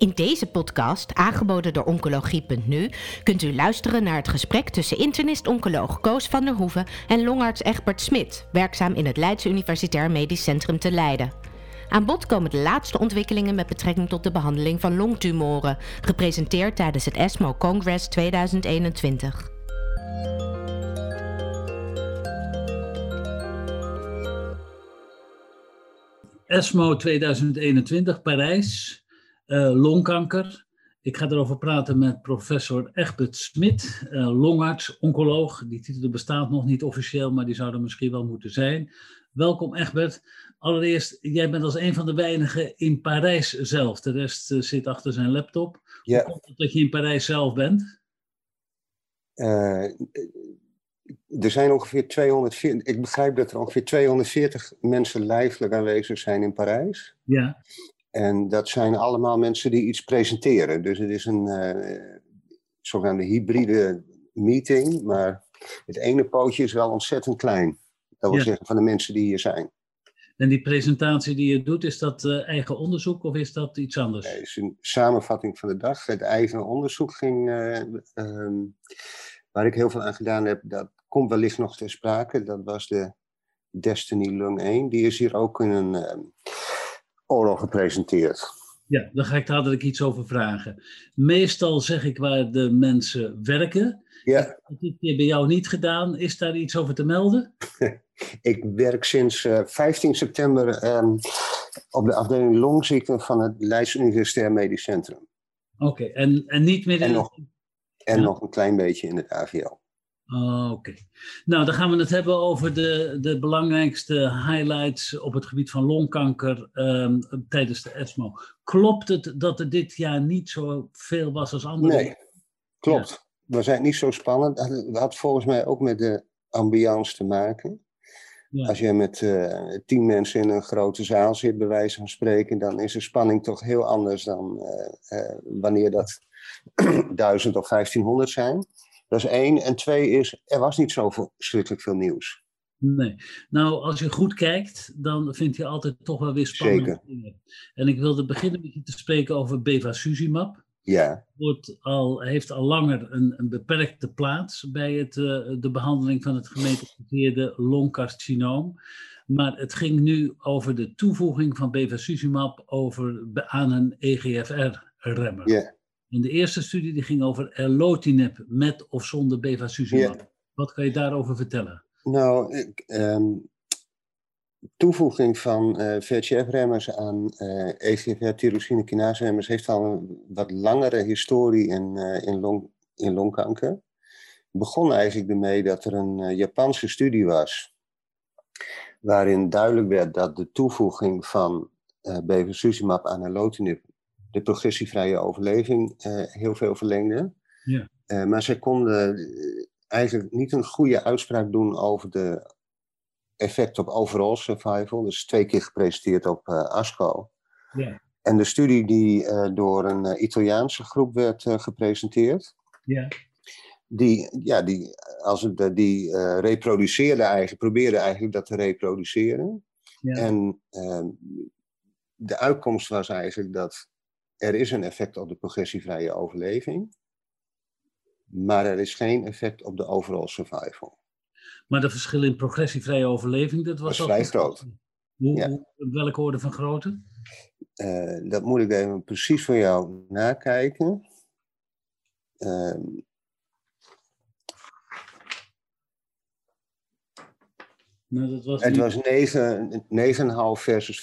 In deze podcast, aangeboden door Oncologie.nu, kunt u luisteren naar het gesprek tussen internist-oncoloog Koos van der Hoeven en longarts Egbert Smit, werkzaam in het Leidse Universitair Medisch Centrum te Leiden. Aan bod komen de laatste ontwikkelingen met betrekking tot de behandeling van longtumoren, gepresenteerd tijdens het ESMO Congress 2021. ESMO 2021, Parijs, longkanker. Ik ga erover praten met professor Egbert Smit, uh, longarts, oncoloog. Die titel bestaat nog niet officieel, maar die zou er misschien wel moeten zijn. Welkom Egbert. Allereerst, jij bent als een van de weinigen in Parijs zelf. De rest uh, zit achter zijn laptop. Ja. Hoe komt het dat je in Parijs zelf bent? er zijn ongeveer 240, ik begrijp dat er ongeveer 240 mensen lijfelijk aanwezig zijn in Parijs. Ja. En dat zijn allemaal mensen die iets presenteren. Dus het is een uh, zogenaamde hybride meeting, maar het ene pootje is wel ontzettend klein. Dat wil zeggen van de mensen die hier zijn. En die presentatie die je doet, is dat uh, eigen onderzoek of is dat iets anders? Nee, het is een samenvatting van de dag. Het eigen onderzoek ging, uh, um, waar ik heel veel aan gedaan heb, dat komt wellicht nog ter sprake. Dat was de Destiny Lung 1. Die is hier ook in een uh, oorlog gepresenteerd. Ja, daar ga ik dadelijk iets over vragen. Meestal zeg ik waar de mensen werken. Ja. Dat heb ik bij jou niet gedaan. Is daar iets over te melden? ik werk sinds uh, 15 september um, op de afdeling longziekten van het Leids Universitair Medisch Centrum. Oké, okay. en, en niet meer in... En, nog, en ja. nog een klein beetje in het AVL. Oh, Oké. Okay. Nou, dan gaan we het hebben over de, de belangrijkste highlights op het gebied van longkanker um, tijdens de ESMO. Klopt het dat er dit jaar niet zo veel was als andere? Nee, klopt. Ja. We zijn niet zo spannend. Dat had volgens mij ook met de ambiance te maken. Ja. Als je met uh, tien mensen in een grote zaal zit, bij wijze van spreken, dan is de spanning toch heel anders dan uh, uh, wanneer dat duizend of vijftienhonderd zijn. Dat is één. En twee is, er was niet zo verschrikkelijk veel nieuws. Nee. Nou, als je goed kijkt, dan vind je altijd toch wel weer spannende dingen. En ik wilde beginnen met je te spreken over bevacizumab. Ja. Wordt al, heeft al langer een, een beperkte plaats bij het, uh, de behandeling van het gemetastaseerde longcarcinoom. Maar het ging nu over de toevoeging van bevacizumab over, aan een EGFR-remmer. Ja. En de eerste studie die ging over erlotinib met of zonder bevacizumab. Ja. Wat kan je daarover vertellen? Nou, ik, um, toevoeging van uh, VEGF-remmers aan uh, EGFR-tyrosine kinase-remmers heeft al een wat langere historie in, uh, in, long, in longkanker. Het begon eigenlijk ermee dat er een Japanse studie was waarin duidelijk werd dat de toevoeging van bevacizumab aan erlotinib de progressievrije overleving uh, heel veel verlengde. Ja. Uh, maar zij konden eigenlijk niet een goede uitspraak doen over de effect op overall survival. Dus twee keer gepresenteerd op ASCO. Ja. En de studie die door een Italiaanse groep werd gepresenteerd. Ja. Die, ja, die, als het, die reproduceerde eigenlijk, probeerde eigenlijk dat te reproduceren. Ja. En ehm, de uitkomst was eigenlijk dat er is een effect op de progressievrije overleving, maar er is geen effect op de overall survival. Maar de verschil in progressievrije overleving, dat was dat vrij groot. Hoe, ja. hoe, welke orde van grootte? Uh, dat moet ik even precies voor jou nakijken. Uh, Nou, dat was het was 9,5 versus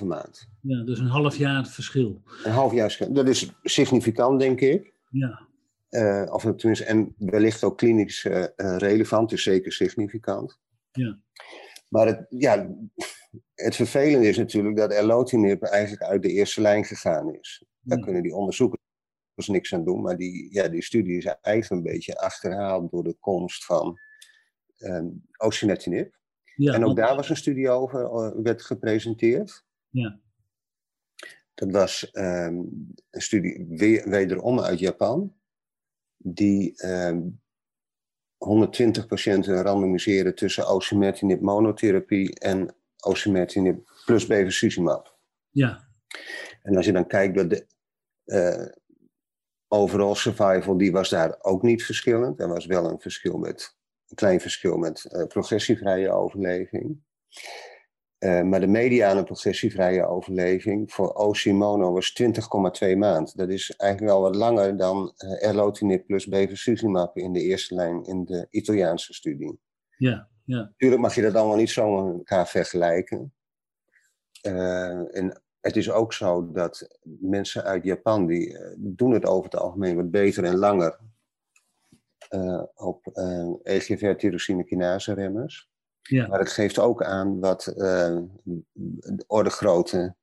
15,5 maand. Ja, dus een half jaar verschil. Een half jaar verschil. Dat is significant, denk ik. Ja. Uh, of tenminste, en wellicht ook klinisch uh, relevant, dus zeker significant. Ja. Maar het, ja, het vervelende is natuurlijk dat erlotinib eigenlijk uit de eerste lijn gegaan is. Daar ja. kunnen die onderzoekers niks aan doen, maar die, ja, die studie is eigenlijk een beetje achterhaald door de komst van um, osimertinib. Ja, en ook want- daar was een studie over, eh, werd gepresenteerd. Ja. Dat was ehm, een studie weer, wederom uit Japan, die ehm 120 patiënten randomiseren tussen osimertinib monotherapie en osimertinib plus bevacizumab. Ja. En als je dan kijkt dat de overall survival, die was daar ook niet verschillend. Er was wel een verschil met, een klein verschil met progressievrije overleving. Uh, maar de mediane progressievrije overleving voor OC-mono was 20,2 maand. Dat is eigenlijk wel wat langer dan uh, erlotinib plus bevacizumab in de eerste lijn in de Italiaanse studie. Ja, ja. Natuurlijk mag je dat allemaal niet zo met elkaar vergelijken. Uh, en het is ook zo dat mensen uit Japan, die doen het over het algemeen wat beter en langer op EGFR-tyrosine kinase remmers. Ja. Maar het geeft ook aan wat uh, orde grote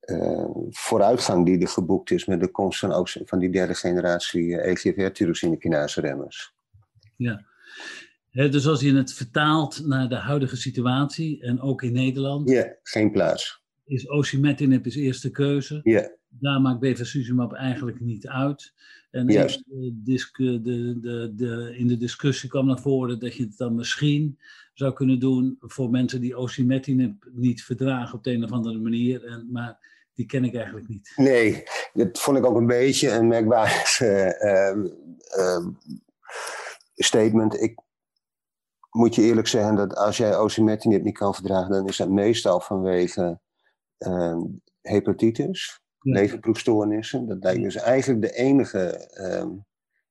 uh, vooruitgang die er geboekt is met de komst van, ook van die derde generatie uh, EGFR kinase remmers. Ja. dus als je het vertaalt naar de huidige situatie en ook in Nederland. Ja, geen plaats. Is osimertinib is eerste keuze. Ja. Daar maakt bevacizumab eigenlijk niet uit. En Juist. De, de, de, de, in de discussie kwam naar voren dat je het dan misschien zou kunnen doen voor mensen die osimertinib niet verdragen op de een of andere manier. En, maar die ken ik eigenlijk niet. Nee, dat vond ik ook een beetje een merkbaar uh, uh, statement. Ik moet je eerlijk zeggen dat als jij osimertinib niet kan verdragen, dan is dat meestal vanwege ehm, hepatitis, ja. leverproefstoornissen. Dat lijkt dus eigenlijk de enige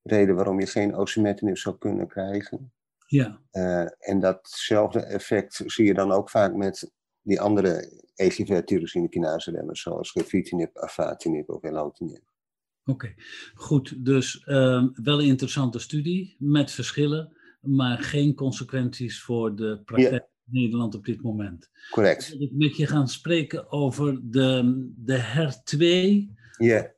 reden waarom je geen osimertinib zou kunnen krijgen. Ja. Uh, en datzelfde effect zie je dan ook vaak met die andere EGFR kinase remmers, zoals gefitinib, afatinib of elotinib. Oké, okay. goed. Dus uh, wel een interessante studie met verschillen, maar geen consequenties voor de praktijk ja. Nederland op dit moment. Correct. Ik met je gaan spreken over de, de HER2 ja.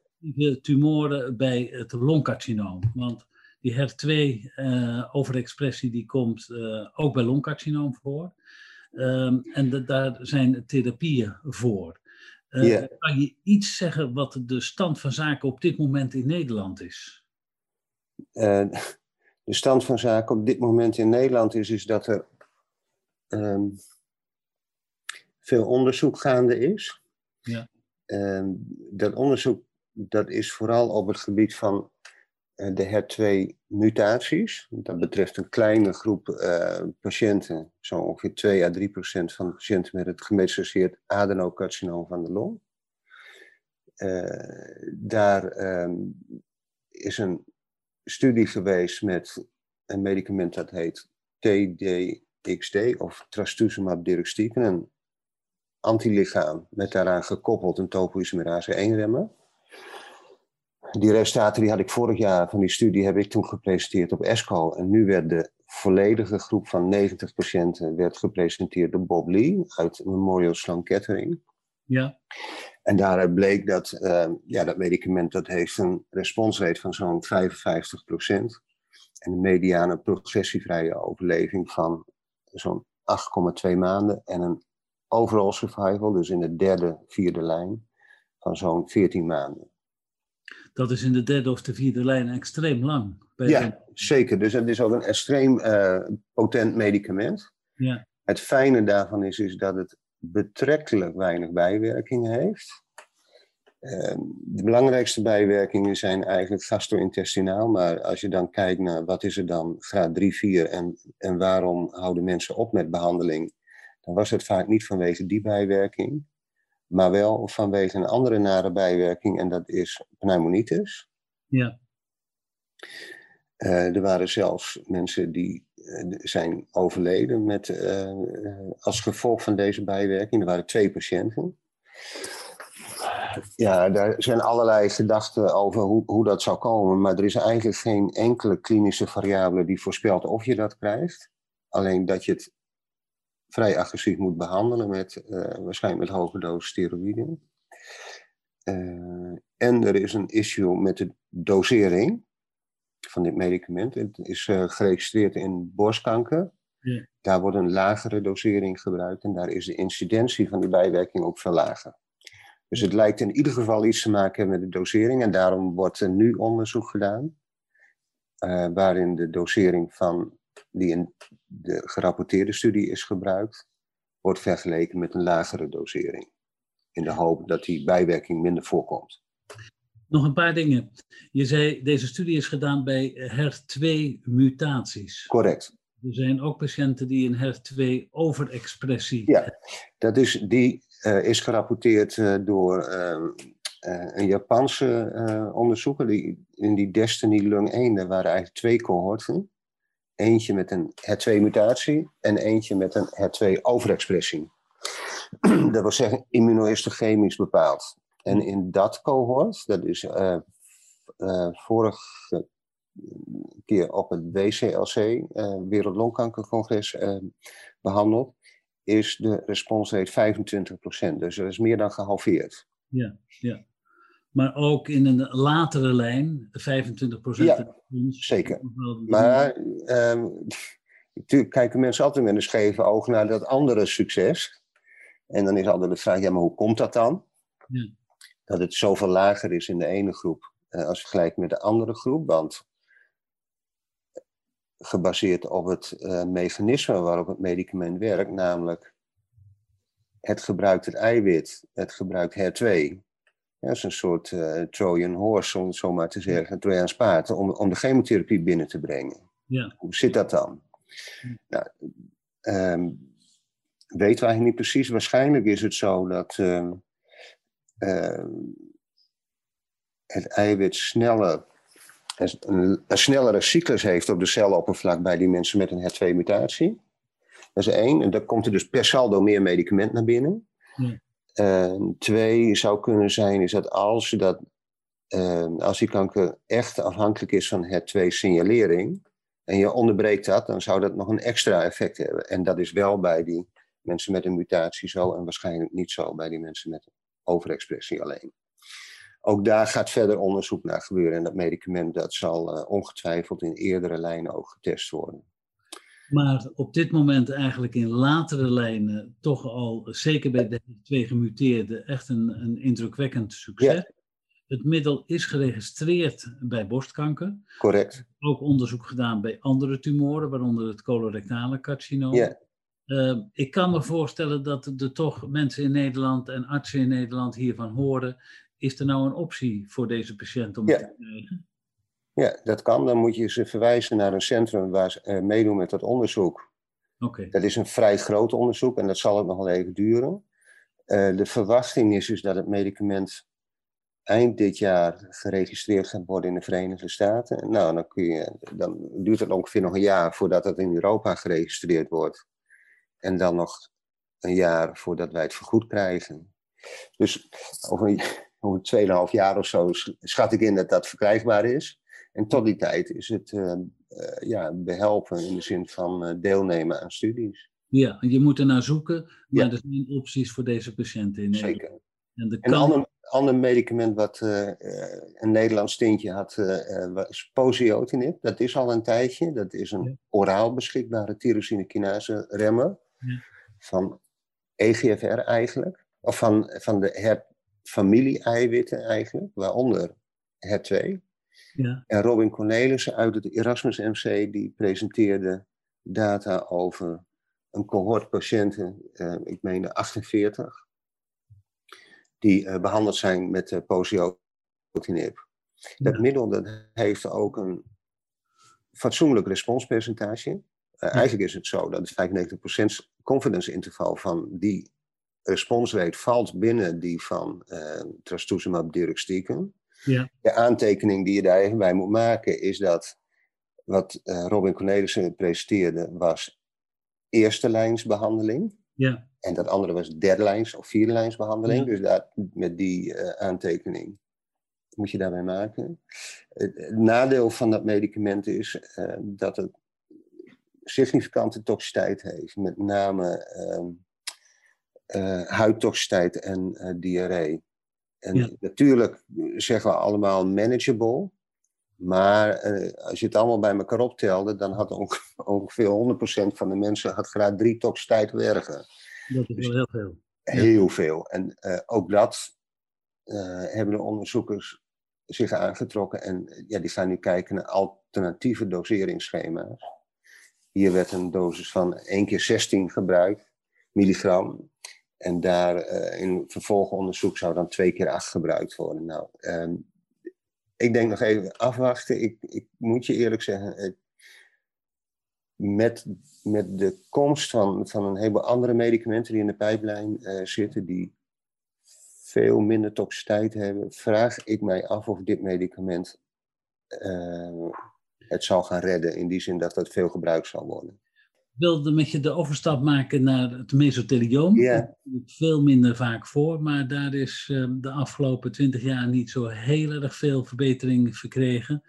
tumoren bij het longcarcinoom. Want die HER2-overexpressie die komt uh, ook bij longcarcinoom voor. Um, en de, daar zijn therapieën voor. Uh, yeah. Kan je iets zeggen wat de stand van zaken op dit moment in Nederland is? De stand van zaken op dit moment in Nederland is, is dat er um, veel onderzoek gaande is. Ja. Um, dat onderzoek dat is vooral op het gebied van de HER2-mutaties. Dat betreft een kleine groep uh, patiënten, zo ongeveer 2 à 3 procent van de patiënten met het gemetastaseerd adenocarcinoom van de long. Uh, daar um, is een studie geweest met een medicament dat heet TDXD of trastuzumab deruxtecan, een antilichaam met daaraan gekoppeld een topoisomerase 1-remmer. Die resultaten die had ik vorig jaar van die studie heb ik toen gepresenteerd op ESCO. En nu werd de volledige groep van 90 patiënten werd gepresenteerd door Bob Lee uit Memorial Sloan Kettering. Ja. En daaruit bleek dat uh, ja, dat medicament dat heeft een responsrate van zo'n 55% En een mediane progressievrije overleving van zo'n 8,2 maanden. En een overall survival, dus in de derde, vierde lijn, van zo'n 14 maanden dat is in de derde of de vierde lijn extreem lang. ja, zeker. Dus het is ook een extreem uh, potent medicament. Ja. Het fijne daarvan is, is dat het betrekkelijk weinig bijwerkingen heeft. Uh, de belangrijkste bijwerkingen zijn eigenlijk gastro-intestinaal, maar als je dan kijkt naar wat is er dan graad 3, 4 en, en waarom houden mensen op met behandeling, dan was het vaak niet vanwege die bijwerking maar wel vanwege een andere nare bijwerking en dat is pneumonitis. Ja. Uh, er waren zelfs mensen die uh, zijn overleden met, uh, als gevolg van deze bijwerking. Er waren twee patiënten. Ja, daar zijn allerlei gedachten over hoe, hoe dat zou komen, maar er is eigenlijk geen enkele klinische variabele die voorspelt of je dat krijgt. Alleen dat je het vrij agressief moet behandelen met uh, waarschijnlijk met hoge dosis steroïden. Uh, en er is een issue met de dosering van dit medicament. Het is uh, geregistreerd in borstkanker. Ja. Daar wordt een lagere dosering gebruikt en daar is de incidentie van die bijwerking ook veel lager. Dus het lijkt in ieder geval iets te maken hebben met de dosering en daarom wordt er nu onderzoek gedaan. waarin de dosering van die in de gerapporteerde studie is gebruikt, wordt vergeleken met een lagere dosering. In de hoop dat die bijwerking minder voorkomt. Nog een paar dingen. Je zei, deze studie is gedaan bij HER2-mutaties. Correct. Er zijn ook patiënten die een HER2-overexpressie Ja, dat is, die is gerapporteerd uh, door uh, een Japanse onderzoeker. Die, in die Destiny Lung 1 daar waren eigenlijk twee cohorten. Eentje met een HER2-mutatie en eentje met een HER2-overexpressie. dat wil zeggen immunohistochemisch bepaald. En in dat cohort, dat is vorige keer op het WCLC, uh, Wereldlongkankercongres, uh, behandeld, is de responsrate 25%. Dus dat is meer dan gehalveerd. Ja, ja. Maar ook in een latere lijn, 25%. Ja, zeker. Maar um, natuurlijk kijken mensen altijd met een scheve oog naar dat andere succes. En dan is altijd de vraag, ja, maar hoe komt dat dan? Ja. Dat het zoveel lager is in de ene groep uh, als vergelijking met de andere groep. Want gebaseerd op het uh, mechanisme waarop het medicament werkt, namelijk het gebruikt het eiwit, het gebruikt HER2. dat is een soort uh, Trojan horse, om het zo maar te zeggen, een Trojaans paard, om, om de chemotherapie binnen te brengen. Ja. Hoe zit dat dan? Nou, um, weten we eigenlijk niet precies. Waarschijnlijk is het zo dat uh, het eiwit sneller een, een, snellere cyclus heeft op de celoppervlak bij die mensen met een HER2-mutatie. Dat is één. En dan komt er dus per saldo meer medicament naar binnen. twee zou kunnen zijn is dat als, dat, uh, als die kanker echt afhankelijk is van HER2-signalering en je onderbreekt dat, dan zou dat nog een extra effect hebben. En dat is wel bij die mensen met een mutatie zo en waarschijnlijk niet zo bij die mensen met overexpressie alleen. Ook daar gaat verder onderzoek naar gebeuren. En dat medicament dat zal uh, ongetwijfeld in eerdere lijnen ook getest worden. Maar op dit moment eigenlijk in latere lijnen toch al, zeker bij de twee gemuteerden, echt een, een indrukwekkend succes. Ja. Het middel is geregistreerd bij borstkanker. Correct. Ook onderzoek gedaan bij andere tumoren, waaronder het colorectale carcinoom. Ja. Uh, ik kan me voorstellen dat er toch mensen in Nederland en artsen in Nederland hiervan horen is er nou een optie voor deze patiënt om ja. te krijgen? Ja, dat kan. Dan moet je ze verwijzen naar een centrum waar ze uh, meedoen met dat onderzoek. Okay. Dat is een vrij groot onderzoek en dat zal ook nog wel even duren. Uh, de verwachting is dus dat het medicament eind dit jaar geregistreerd gaat worden in de Verenigde Staten. Nou, dan, kun je, dan duurt het ongeveer nog een jaar voordat het in Europa geregistreerd wordt. En dan nog een jaar voordat wij het vergoed krijgen. Dus over een, over 2,5 jaar of zo schat ik in dat dat verkrijgbaar is. En tot die tijd is het uh, uh, ja, behelpen in de zin van uh, deelnemen aan studies. Ja, je moet er naar zoeken, maar ja. er zijn opties voor deze patiënten in Nederland. Zeker. En de kan... Een ander, ander medicament wat een Nederlands tintje had, was poziotinib. Dat is al een tijdje. Dat is een ja. oraal beschikbare tyrosinekinase remmer. Ja. Van EGFR eigenlijk. Of van, van de her familie-eiwitten eigenlijk, waaronder HER2. Ja. En Robin Cornelissen uit het Erasmus MC, die presenteerde data over een cohort patiënten, uh, ik meen 48, die uh, behandeld zijn met uh, poziotinib. Ja. Dat middel dat heeft ook een fatsoenlijk responspercentage. Ja. Eigenlijk is het zo dat het 95% confidence interval van die responsrate valt binnen die van uh, trastuzumab deruxtecan. Ja. De aantekening die je daar even bij moet maken is dat wat uh, Robin Cornelissen presenteerde was eerste lijnsbehandeling. Ja. En dat andere was derde lijns of vierde lijnsbehandeling. Ja. Dus dat, met die uh, aantekening moet je daarbij maken. Het, nadeel van dat medicament is uh, dat het significante toxiciteit heeft. Met name ehm, uh, huidtoxiciteit en uh, diarree. En ja. natuurlijk zeggen we allemaal manageable. Maar uh, als je het allemaal bij elkaar optelde, dan had ongeveer 100% van de mensen had graag drie toxiciteiten erger. Dat is dus wel heel veel. Heel veel. En ook dat hebben de onderzoekers zich aangetrokken. En ja, die gaan nu kijken naar alternatieve doseringsschema's. Hier werd een dosis van 1 keer 16 gebruikt, milligram. En daar uh, in vervolgonderzoek zou dan twee keer acht gebruikt worden. Nou, um, ik denk nog even afwachten. Ik, ik moet je eerlijk zeggen, met, met de komst van, van een heleboel andere medicamenten die in de pijplijn uh, zitten, die veel minder toxiciteit hebben, vraag ik mij af of dit medicament het zal gaan redden. In die zin dat het veel gebruikt zal worden. Ik wilde met je de overstap maken naar het. Dat komt veel minder vaak voor, maar daar is uh, de afgelopen twintig jaar niet zo heel erg veel verbetering verkregen.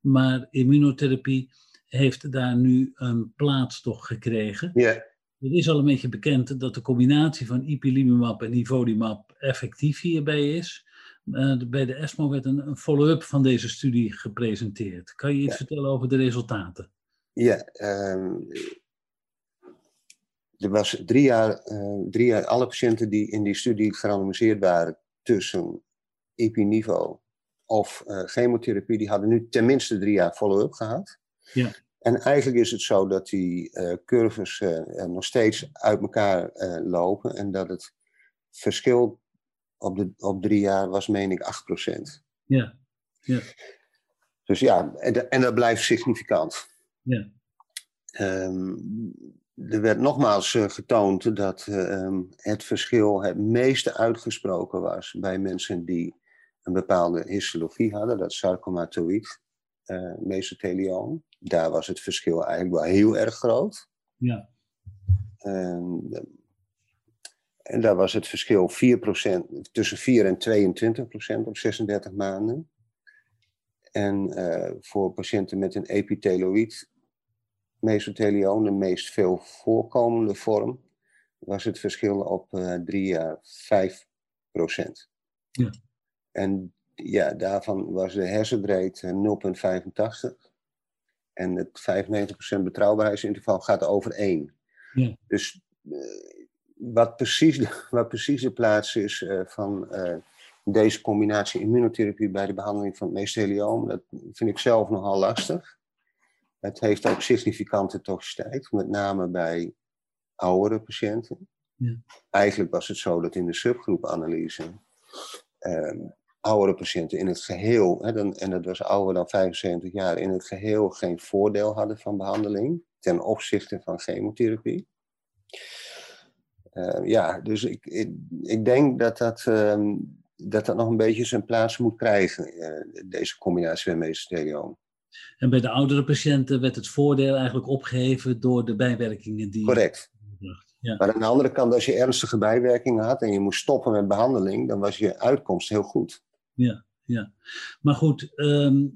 Maar immunotherapie heeft daar nu een plaats toch gekregen. Ja. Het is al een beetje bekend dat de combinatie van ipilimumab en nivolumab effectief hierbij is. Uh, bij de ESMO werd een, een follow-up van deze studie gepresenteerd. Kan je iets Ja. vertellen over de resultaten? Ja, ehm, er was drie jaar, eh, drie jaar, alle patiënten die in die studie gerandomiseerd waren tussen IP-niveau of eh, chemotherapie, die hadden nu tenminste drie jaar follow-up gehad. Ja. En eigenlijk is het zo dat die eh, curves nog steeds uit elkaar lopen en dat het verschil op, de, op drie jaar was, meen ik, 8%. Ja, Dus ja, en, en dat blijft significant. ja, Ehm, er werd nogmaals eh, getoond dat eh, ehm, het verschil het meeste uitgesproken was bij mensen die een bepaalde histologie hadden, dat sarcomatoïd mesothelioom. Daar was het verschil eigenlijk wel heel erg groot. ja, Ehm, en daar was het verschil 4%, tussen 4 en 22% op 36 maanden. En voor patiënten met een epitheloïd mesothelioom, de meest veel voorkomende vorm, was het verschil op eh, drie jaar 5%. Ja. En ja, daarvan was de hersenbreedte 0,85. En het 95% betrouwbaarheidsinterval gaat over 1. Ja. Dus eh, wat, precies de, wat precies de plaats is eh, van eh, deze combinatie immunotherapie bij de behandeling van het dat vind ik zelf nogal lastig. Het heeft ook significante toxiciteit, met name bij oudere patiënten. Ja. Eigenlijk was het zo dat in de subgroepanalyse ehm oudere patiënten in het geheel, hè, dan, en dat was ouder dan 75 jaar, in het geheel geen voordeel hadden van behandeling ten opzichte van chemotherapie. Eh, ja, dus ik, ik, ik denk dat dat, ehm, dat dat nog een beetje zijn plaats moet krijgen, eh, deze combinatie met mesothelioom. En bij de oudere patiënten werd het voordeel eigenlijk opgeheven door de bijwerkingen die. Correct. Ja, Maar aan de andere kant, als je ernstige bijwerkingen had en je moest stoppen met behandeling, dan was je uitkomst heel goed. ja, ja. Maar goed, ehm,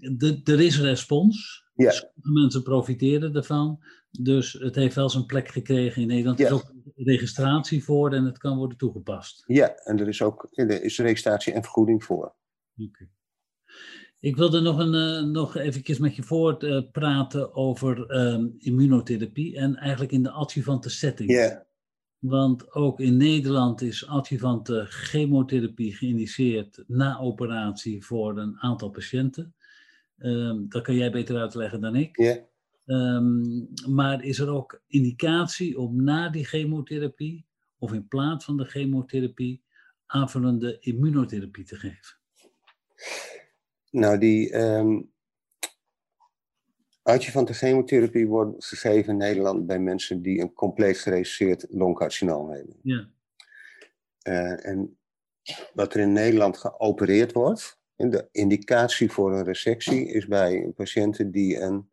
er is respons. Ja. Sommige mensen profiteren ervan. Dus het heeft wel zijn plek gekregen in Nederland. Er is Ja. ook registratie voor en het kan worden toegepast. Ja, en er is ook er is registratie en vergoeding voor. Oké. Ik wilde nog, een, eh, nog eventjes met je voort eh, praten over ehm, immunotherapie en eigenlijk in de adjuvante setting. Ja, Want ook in Nederland is adjuvante chemotherapie geïndiceerd na operatie voor een aantal patiënten. Ehm, dat kan jij beter uitleggen dan ik. ja. Ehm, maar is er ook indicatie om na die chemotherapie of in plaats van de chemotherapie aanvullende immunotherapie te geven? Nou, die ehm adjuvante chemotherapie wordt gegeven in Nederland bij mensen die een compleet gereduceerd longcarcinoom hebben. Ja, Eh, en wat er in Nederland geopereerd wordt, de indicatie voor een resectie is bij patiënten die een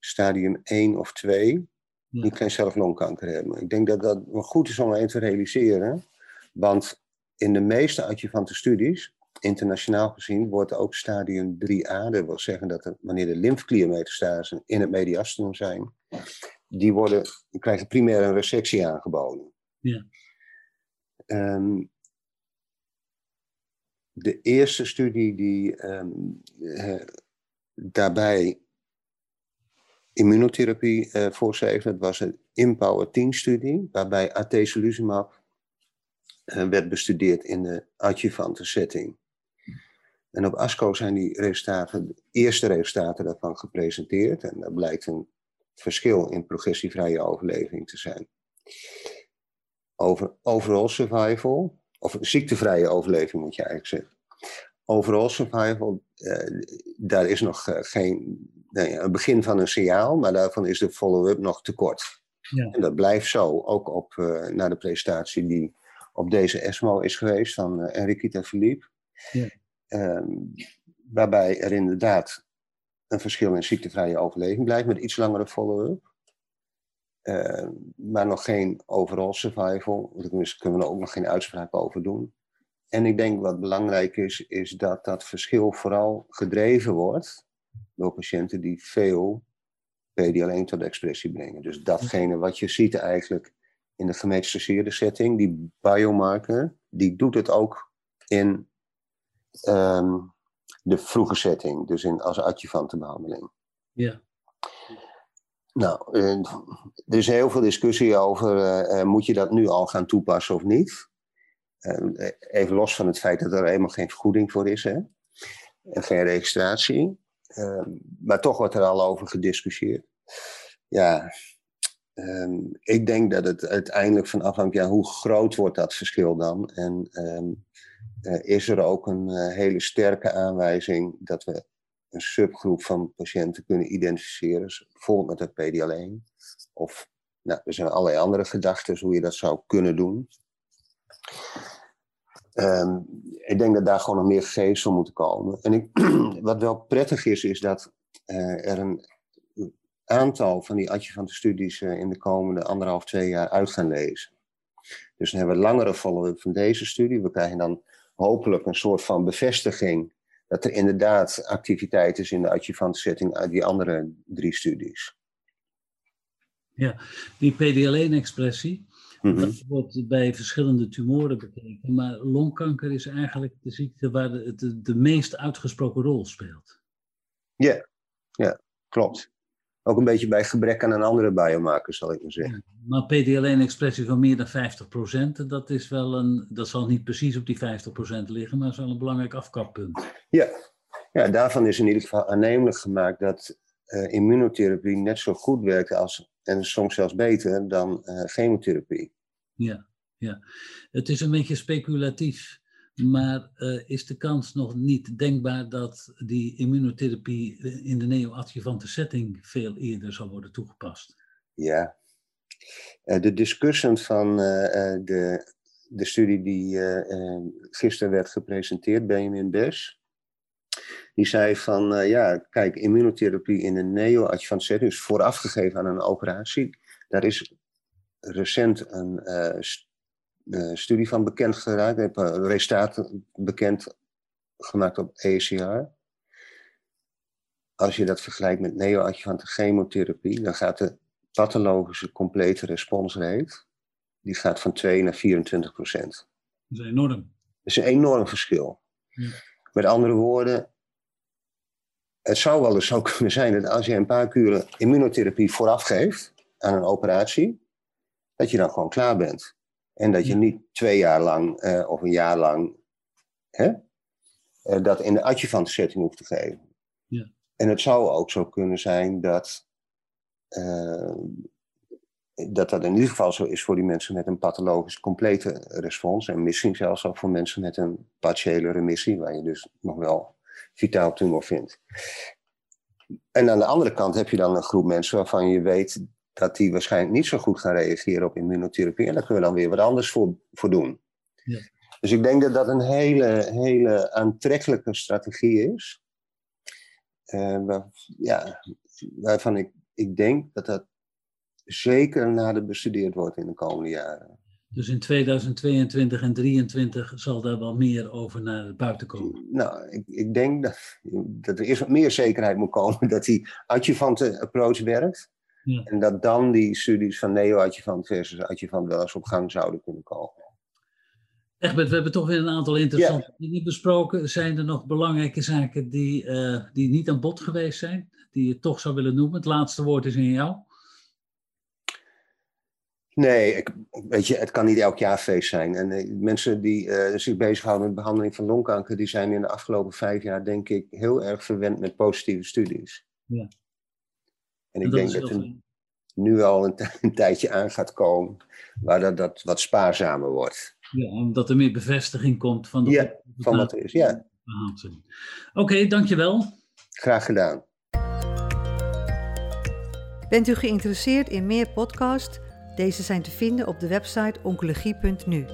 stadium 1 of 2 Ja. niet geen zelflongkanker hebben. Ik denk dat dat goed is om even te realiseren, want in de meeste adjuvante studies, internationaal gezien, wordt ook stadium 3a, dat wil zeggen dat er, wanneer de lymfkliermetastasen in het mediastinum zijn, die, worden, die krijgen primair een resectie aangeboden. Ja. Ehm, de eerste studie die ehm, eh, daarbij immunotherapie eh voorschreef, dat was een Empower 10-studie, waarbij atezolizumab eh, werd bestudeerd in de adjuvante setting. En op ASCO zijn die resultaten, de eerste resultaten daarvan gepresenteerd. En daar blijkt een verschil in progressievrije overleving te zijn. Over overall survival, of ziektevrije overleving moet je eigenlijk zeggen. overall survival, uh, daar is nog uh, geen, een begin van een signaal, maar daarvan is de follow-up nog te kort. Ja. En dat blijft zo, ook op, uh, naar de presentatie die op deze ESMO is geweest van uh, Enriquita Philippe. Ja. Ehm, waarbij er inderdaad een verschil in ziektevrije overleving blijft met iets langere follow-up. Uh, maar nog geen overall survival. Daar kunnen we er ook nog geen uitspraak over doen. En ik denk wat belangrijk is, is dat dat verschil vooral gedreven wordt door patiënten die veel PD-L1 tot expressie brengen. Dus datgene wat je ziet eigenlijk in de gemetastaseerde setting, die biomarker, die doet het ook in um, de vroege setting, dus in, als adjuvante behandeling. Ja. Nou, uh, er is heel veel discussie over, uh, uh, moet je dat nu al gaan toepassen of niet? even los van het feit dat er helemaal geen vergoeding voor is, hè? en geen registratie. Ehm, maar toch wordt er al over gediscussieerd. Ja, ehm, ik denk dat het uiteindelijk van afhangt, ja, hoe groot wordt dat verschil dan? En um, is er ook een uh, hele sterke aanwijzing dat we een subgroep van patiënten kunnen identificeren, bijvoorbeeld met het PD-L1. Of nou, er zijn allerlei andere gedachten hoe je dat zou kunnen doen. Um, ik denk dat daar gewoon nog meer gegevens voor moeten komen. En ik, wat wel prettig is, is dat uh, er een aantal van die adjuvante studies in de komende anderhalf, twee jaar uit gaan lezen. Dus dan hebben we langere follow-up van deze studie. We krijgen dan hopelijk een soort van bevestiging dat er inderdaad activiteit is in de adjuvante setting uit die andere drie studies. Ja, die PD-L1-expressie, mm dat wordt bij verschillende tumoren bekeken, maar longkanker is eigenlijk de ziekte waar de, de, de meest uitgesproken rol speelt. Ja, ja, klopt. Ook een beetje bij gebrek aan een andere biomarker, zal ik maar zeggen. Maar PD-L1-expressie van meer dan 50%, dat, is wel een, dat zal niet precies op die 50% liggen, maar is wel een belangrijk afkappunt. Ja, ja daarvan is in ieder geval aannemelijk gemaakt dat uh, immunotherapie net zo goed werkt als, en soms zelfs beter dan uh, chemotherapie. Ja, ja, het is een beetje speculatief. Maar uh, is de kans nog niet denkbaar dat die immunotherapie in de neoadjuvante setting veel eerder zal worden toegepast? Ja, uh, de discussie van de, de studie die gisteren werd gepresenteerd, Benjamin Bes, die zei van, ja, kijk, immunotherapie in een neoadjuvante setting, dus voorafgegeven aan een operatie, daar is recent een uh, studie van bekend geraakt. Ik heb uh, resultaten bekend gemaakt op ECR. Als je dat vergelijkt met neoadjuvante chemotherapie, dan gaat de pathologische complete responsrate die gaat van 2 naar 24 procent. Dat is enorm. Dat is een enorm verschil. Ja. Met andere woorden, het zou wel eens zo kunnen zijn dat als je een paar kuren immunotherapie vooraf geeft aan een operatie, dat je dan gewoon klaar bent. En dat je niet twee jaar lang uh, of een jaar lang hè, uh, dat in de adjuvant setting hoeft te geven. Ja. En het zou ook zo kunnen zijn dat, uh, dat dat in ieder geval zo is voor die mensen met een pathologisch complete respons. En misschien zelfs ook voor mensen met een partiële remissie, waar je dus nog wel vitaal tumor vindt. En aan de andere kant heb je dan een groep mensen waarvan je weet dat die waarschijnlijk niet zo goed gaan reageren op immunotherapie. En daar kunnen we dan weer wat anders voor, voor doen. Ja. Dus ik denk dat dat een hele, hele aantrekkelijke strategie is. Uh, waar, ja, waarvan ik, ik denk dat dat zeker nader bestudeerd wordt in de komende jaren. Dus in 2022 en 2023 zal daar wel meer over naar buiten komen? Nou, ik, ik denk dat, dat er eerst wat meer zekerheid moet komen dat die adjuvante approach werkt. Ja. En dat dan die studies van neo-adjuvant versus adjuvant wel eens op gang zouden kunnen komen. Egbert, we hebben toch weer een aantal interessante ja. dingen besproken. Zijn er nog belangrijke zaken die, uh, die niet aan bod geweest zijn, die je toch zou willen noemen? Het laatste woord is in jou. Nee, ik, weet je, het kan niet elk jaar feest zijn. En uh, mensen die uh, zich bezighouden met behandeling van longkanker, die zijn in de afgelopen vijf jaar, denk ik, heel erg verwend met positieve studies. Ja. En ik denk dat er nu al een, tijdje aan gaat komen waar dat, dat wat spaarzamer wordt. Ja, omdat er meer bevestiging komt van, de van wat er is. Ja. Oké, dankjewel. Graag gedaan. Bent u geïnteresseerd in meer podcasts? Deze zijn te vinden op de website oncologie.nu.